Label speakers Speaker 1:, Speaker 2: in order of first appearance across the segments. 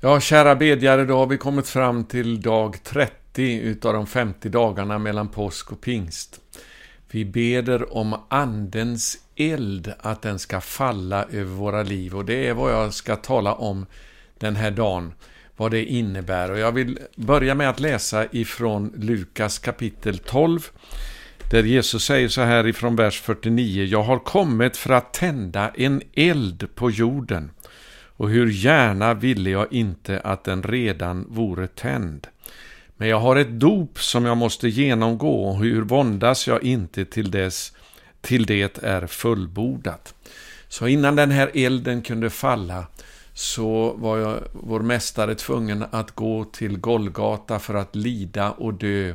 Speaker 1: Ja, kära bedjare, då har vi kommit fram till dag 30 utav de 50 dagarna mellan påsk och pingst. Vi beder om Andens eld, att den ska falla över våra liv och det är vad jag ska tala om den här dagen, vad det innebär. Och jag vill börja med att läsa ifrån Lukas kapitel 12, där Jesus säger så här ifrån vers 49. Jag har kommit för att tända en eld på jorden och hur gärna ville jag inte att den redan vore tänd. Men jag har ett dop som jag måste genomgå och hur våndas jag inte till dess till det är fullbordat. Så innan den här elden kunde falla så var jag, vår mästare tvungen att gå till Golgata för att lida och dö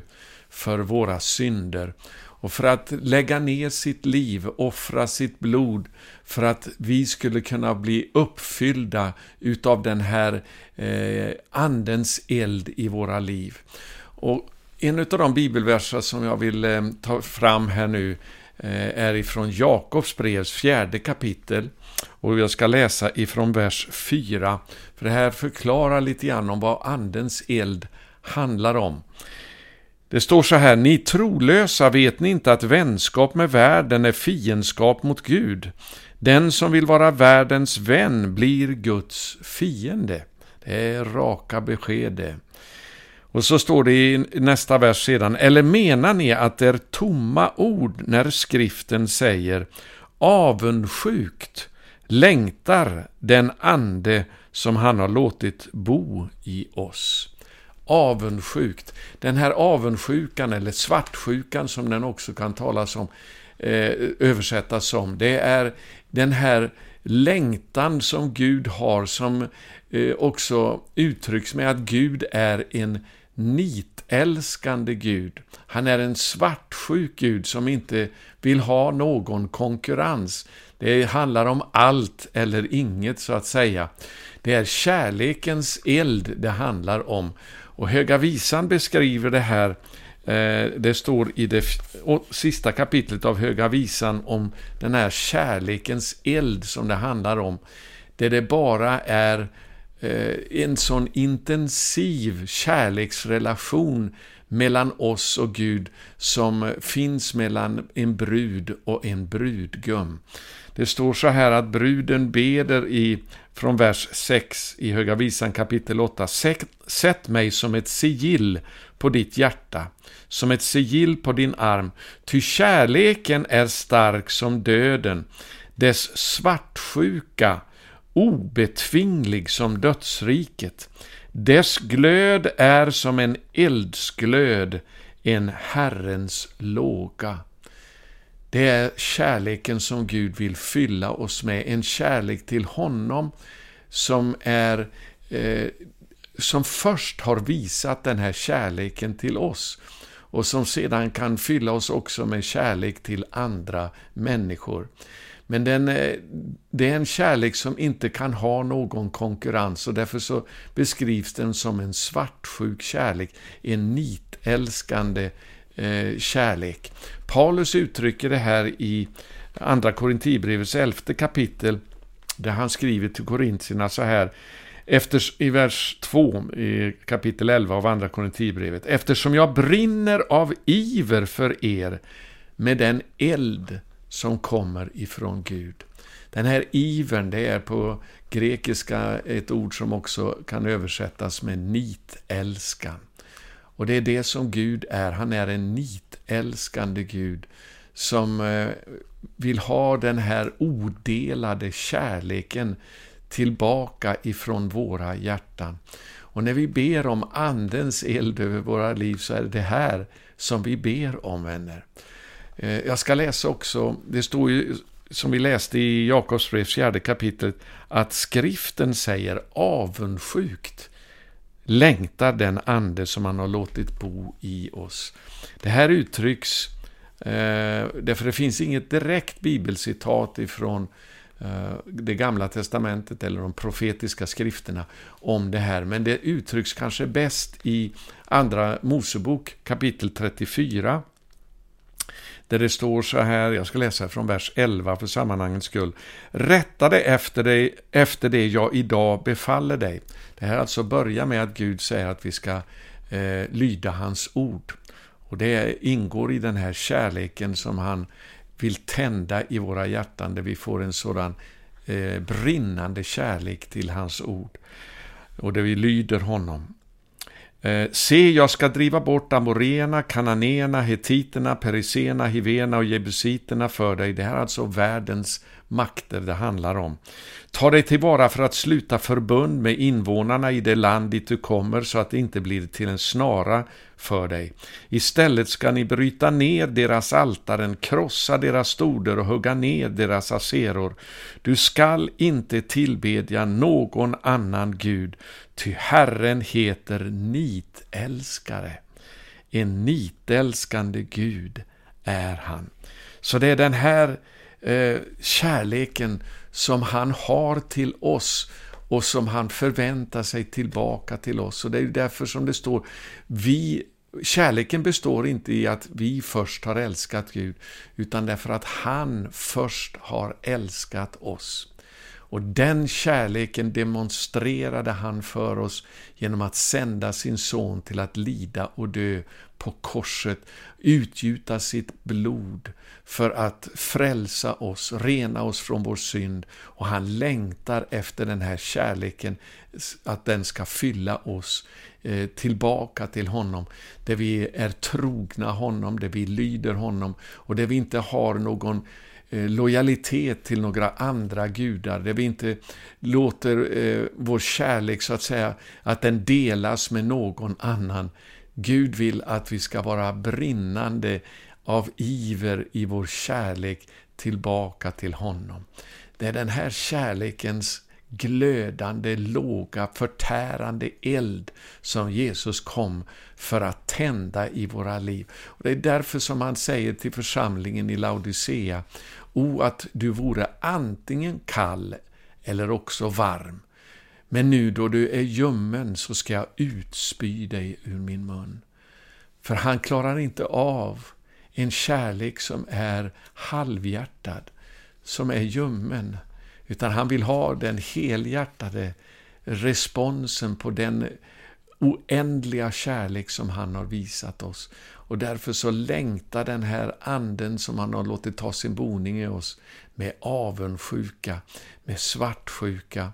Speaker 1: för våra synder och för att lägga ner sitt liv, offra sitt blod, för att vi skulle kunna bli uppfyllda utav den här eh, Andens eld i våra liv. Och en av de bibelverser som jag vill eh, ta fram här nu eh, är ifrån Jakobs brevs fjärde kapitel. Och jag ska läsa ifrån vers 4, för det här förklarar lite grann om vad Andens eld handlar om. Det står så här, ni trolösa vet ni inte att vänskap med världen är fiendskap mot Gud. Den som vill vara världens vän blir Guds fiende. Det är raka besked det. Och så står det i nästa vers sedan, eller menar ni att det är tomma ord när skriften säger avundsjukt längtar den ande som han har låtit bo i oss avundsjukt. Den här avundsjukan, eller svartsjukan som den också kan talas om, eh, översättas som, det är den här längtan som Gud har, som eh, också uttrycks med att Gud är en nitälskande Gud. Han är en svartsjuk Gud som inte vill ha någon konkurrens. Det handlar om allt eller inget, så att säga. Det är kärlekens eld det handlar om. Och Höga Visan beskriver det här, eh, det står i det sista kapitlet av Höga Visan om den här kärlekens eld som det handlar om. Där det bara är eh, en sån intensiv kärleksrelation mellan oss och Gud som finns mellan en brud och en brudgum. Det står så här att bruden beder i, från vers 6 i Höga Visan kapitel 8. Sätt mig som ett sigill på ditt hjärta, som ett sigill på din arm, ty kärleken är stark som döden, dess svartsjuka, obetvinglig som dödsriket. Dess glöd är som en eldsglöd, en Herrens låga. Det är kärleken som Gud vill fylla oss med, en kärlek till honom som är eh, som först har visat den här kärleken till oss och som sedan kan fylla oss också med kärlek till andra människor. Men den, eh, det är en kärlek som inte kan ha någon konkurrens och därför så beskrivs den som en svartsjuk kärlek, en nitälskande eh, kärlek. Paulus uttrycker det här i Andra Korintierbrevets elfte kapitel, där han skriver till korintierna så här, efter, i vers 2 i kapitel 11 av Andra Korintierbrevet. Eftersom jag brinner av iver för er med den eld som kommer ifrån Gud. Den här ivern, det är på grekiska ett ord som också kan översättas med nitälskan. Och det är det som Gud är. Han är en nitälskande Gud som eh, vill ha den här odelade kärleken tillbaka ifrån våra hjärtan. Och när vi ber om Andens eld över våra liv så är det det här som vi ber om, vänner. Eh, jag ska läsa också, det står ju som vi läste i Jakobsbrevs fjärde kapitel, att skriften säger avundsjukt längtar den ande som han har låtit bo i oss. Det här uttrycks, eh, därför det finns inget direkt bibelcitat ifrån eh, det gamla testamentet eller de profetiska skrifterna om det här, men det uttrycks kanske bäst i Andra Mosebok kapitel 34, där det står så här, jag ska läsa från vers 11 för sammanhangets skull. Rätta dig efter, dig efter det jag idag befaller dig. Det här alltså börjar med att Gud säger att vi ska eh, lyda hans ord. Och det ingår i den här kärleken som han vill tända i våra hjärtan, där vi får en sådan eh, brinnande kärlek till hans ord. Och där vi lyder honom. Eh, se, jag ska driva bort amoréerna, kananéerna, hetiterna, periserna, hivena och jebusiterna för dig. Det här är alltså världens makter det handlar om. Ta dig tillvara för att sluta förbund med invånarna i det land dit du kommer så att det inte blir till en snara för dig. Istället ska ni bryta ner deras altaren, krossa deras stoder och hugga ner deras aseror. Du skall inte tillbedja någon annan gud, ty Herren heter nitälskare. En nitälskande Gud är han. Så det är den här eh, kärleken som han har till oss och som han förväntar sig tillbaka till oss. Och det är därför som det står, vi, kärleken består inte i att vi först har älskat Gud, utan därför att han först har älskat oss. Och den kärleken demonstrerade han för oss genom att sända sin son till att lida och dö på korset, utgjuta sitt blod för att frälsa oss, rena oss från vår synd. Och han längtar efter den här kärleken, att den ska fylla oss eh, tillbaka till honom, där vi är trogna honom, där vi lyder honom och där vi inte har någon Eh, lojalitet till några andra gudar, där vi inte låter eh, vår kärlek så att säga, att den delas med någon annan. Gud vill att vi ska vara brinnande av iver i vår kärlek tillbaka till honom. Det är den här kärlekens glödande, låga, förtärande eld som Jesus kom för att tända i våra liv. Och det är därför som han säger till församlingen i Laodicea, O, att du vore antingen kall eller också varm. Men nu då du är ljummen så ska jag utspy dig ur min mun. För han klarar inte av en kärlek som är halvhjärtad, som är ljummen, utan han vill ha den helhjärtade responsen på den oändliga kärlek som han har visat oss. Och därför så längtar den här anden som han har låtit ta sin boning i oss med avundsjuka, med svartsjuka.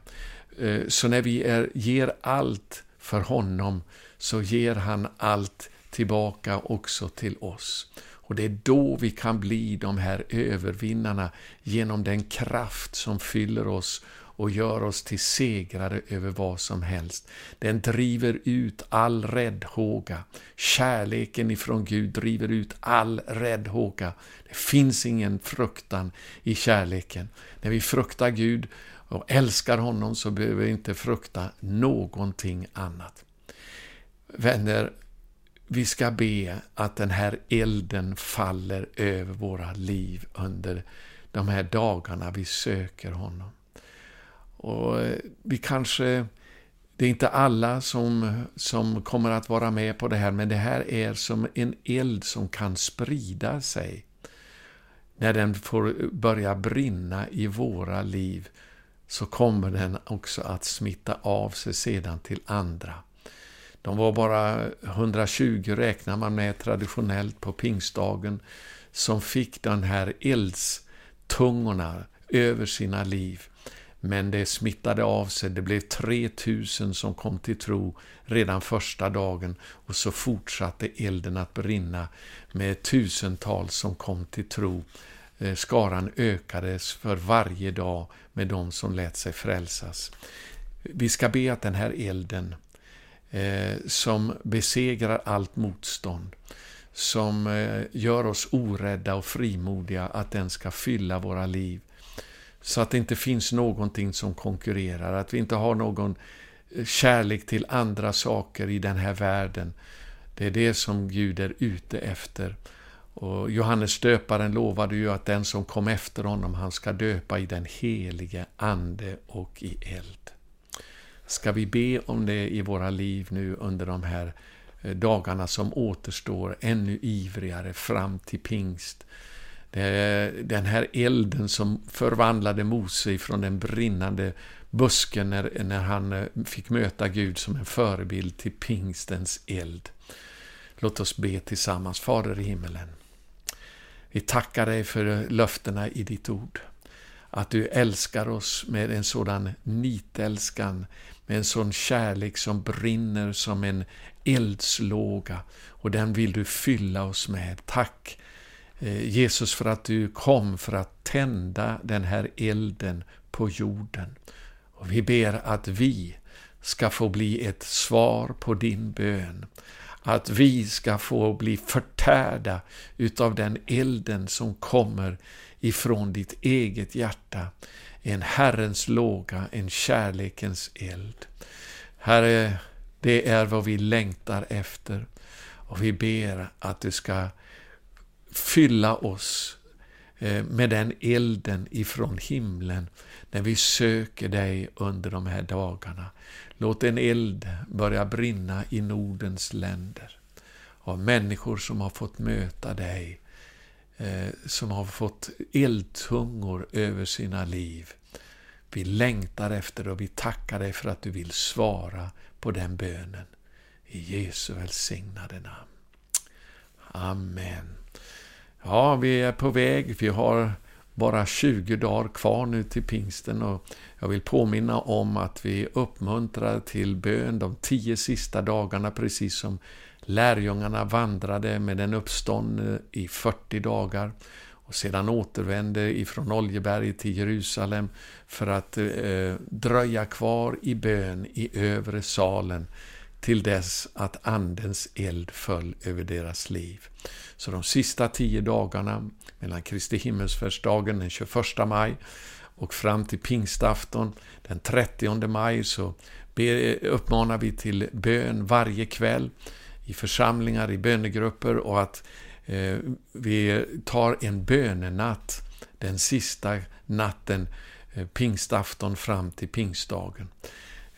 Speaker 1: Eh, så när vi är, ger allt för honom så ger han allt tillbaka också till oss. Och det är då vi kan bli de här övervinnarna genom den kraft som fyller oss och gör oss till segrare över vad som helst. Den driver ut all räddhåga. Kärleken ifrån Gud driver ut all räddhåga. Det finns ingen fruktan i kärleken. När vi fruktar Gud och älskar honom så behöver vi inte frukta någonting annat. Vänner, vi ska be att den här elden faller över våra liv under de här dagarna vi söker honom. Och eh, vi kanske, det är inte alla som, som kommer att vara med på det här, men det här är som en eld som kan sprida sig. När den får börja brinna i våra liv så kommer den också att smitta av sig sedan till andra. De var bara 120 räknar man med traditionellt på pingstdagen som fick den här eldstungorna över sina liv. Men det smittade av sig. Det blev 3000 som kom till tro redan första dagen och så fortsatte elden att brinna med tusentals som kom till tro. Eh, skaran ökades för varje dag med de som lät sig frälsas. Vi ska be att den här elden eh, som besegrar allt motstånd, som eh, gör oss orädda och frimodiga, att den ska fylla våra liv så att det inte finns någonting som konkurrerar, att vi inte har någon eh, kärlek till andra saker i den här världen. Det är det som Gud är ute efter. Och Johannes döparen lovade ju att den som kom efter honom, han ska döpa i den helige Ande och i eld. Ska vi be om det i våra liv nu under de här eh, dagarna som återstår ännu ivrigare fram till pingst. Den här elden som förvandlade Mose från den brinnande busken när, när han eh, fick möta Gud som en förebild till pingstens eld. Låt oss be tillsammans. Fader i himmelen. Vi tackar dig för löftena i ditt ord. Att du älskar oss med en sådan nitälskan, med en sån kärlek som brinner som en eldslåga. Och den vill du fylla oss med. Tack eh, Jesus för att du kom för att tända den här elden på jorden. Och vi ber att vi ska få bli ett svar på din bön. Att vi ska få bli förtärda utav den elden som kommer ifrån ditt eget hjärta. En Herrens låga, en kärlekens eld. Herre, det är vad vi längtar efter. Och vi ber att du ska fylla oss eh, med den elden ifrån himlen när vi söker dig under de här dagarna. Låt en eld börja brinna i Nordens länder av människor som har fått möta dig, eh, som har fått eldtungor över sina liv. Vi längtar efter och vi tackar dig för att du vill svara på den bönen. I Jesu välsignade namn. Amen. Ja, vi är på väg. Vi har bara 20 dagar kvar nu till pingsten och jag vill påminna om att vi uppmuntrar till bön de tio sista dagarna precis som lärjungarna vandrade med den uppståndne i 40 dagar och sedan återvände ifrån Oljeberget till Jerusalem för att eh, dröja kvar i bön i övre salen till dess att Andens eld föll över deras liv. Så de sista tio dagarna, mellan Kristi himmelsfärdsdagen den 21 maj och fram till pingstafton den 30 maj, så uppmanar vi till bön varje kväll i församlingar, i bönegrupper och att eh, vi tar en bönenatt den sista natten, eh, pingstafton fram till pingstdagen.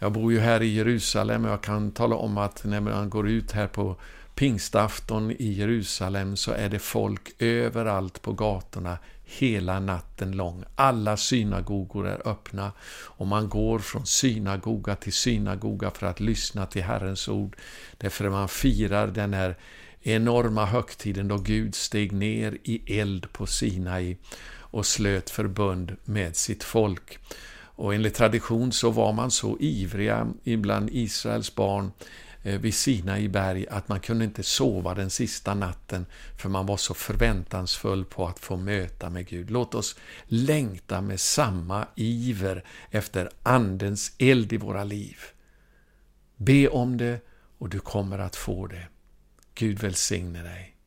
Speaker 1: Jag bor ju här i Jerusalem och jag kan tala om att när man går ut här på pingstafton i Jerusalem så är det folk överallt på gatorna hela natten lång. Alla synagogor är öppna och man går från synagoga till synagoga för att lyssna till Herrens ord. Därför man firar den här enorma högtiden då Gud steg ner i eld på Sinai och slöt förbund med sitt folk. Och enligt tradition så var man så ivriga ibland Israels barn eh, vid vid Sinai berg att man kunde inte sova den sista natten för man var så förväntansfull på att få möta med Gud. Låt oss längta med samma iver efter Andens eld i våra liv. Be om det och du kommer att få det. Gud välsigne dig.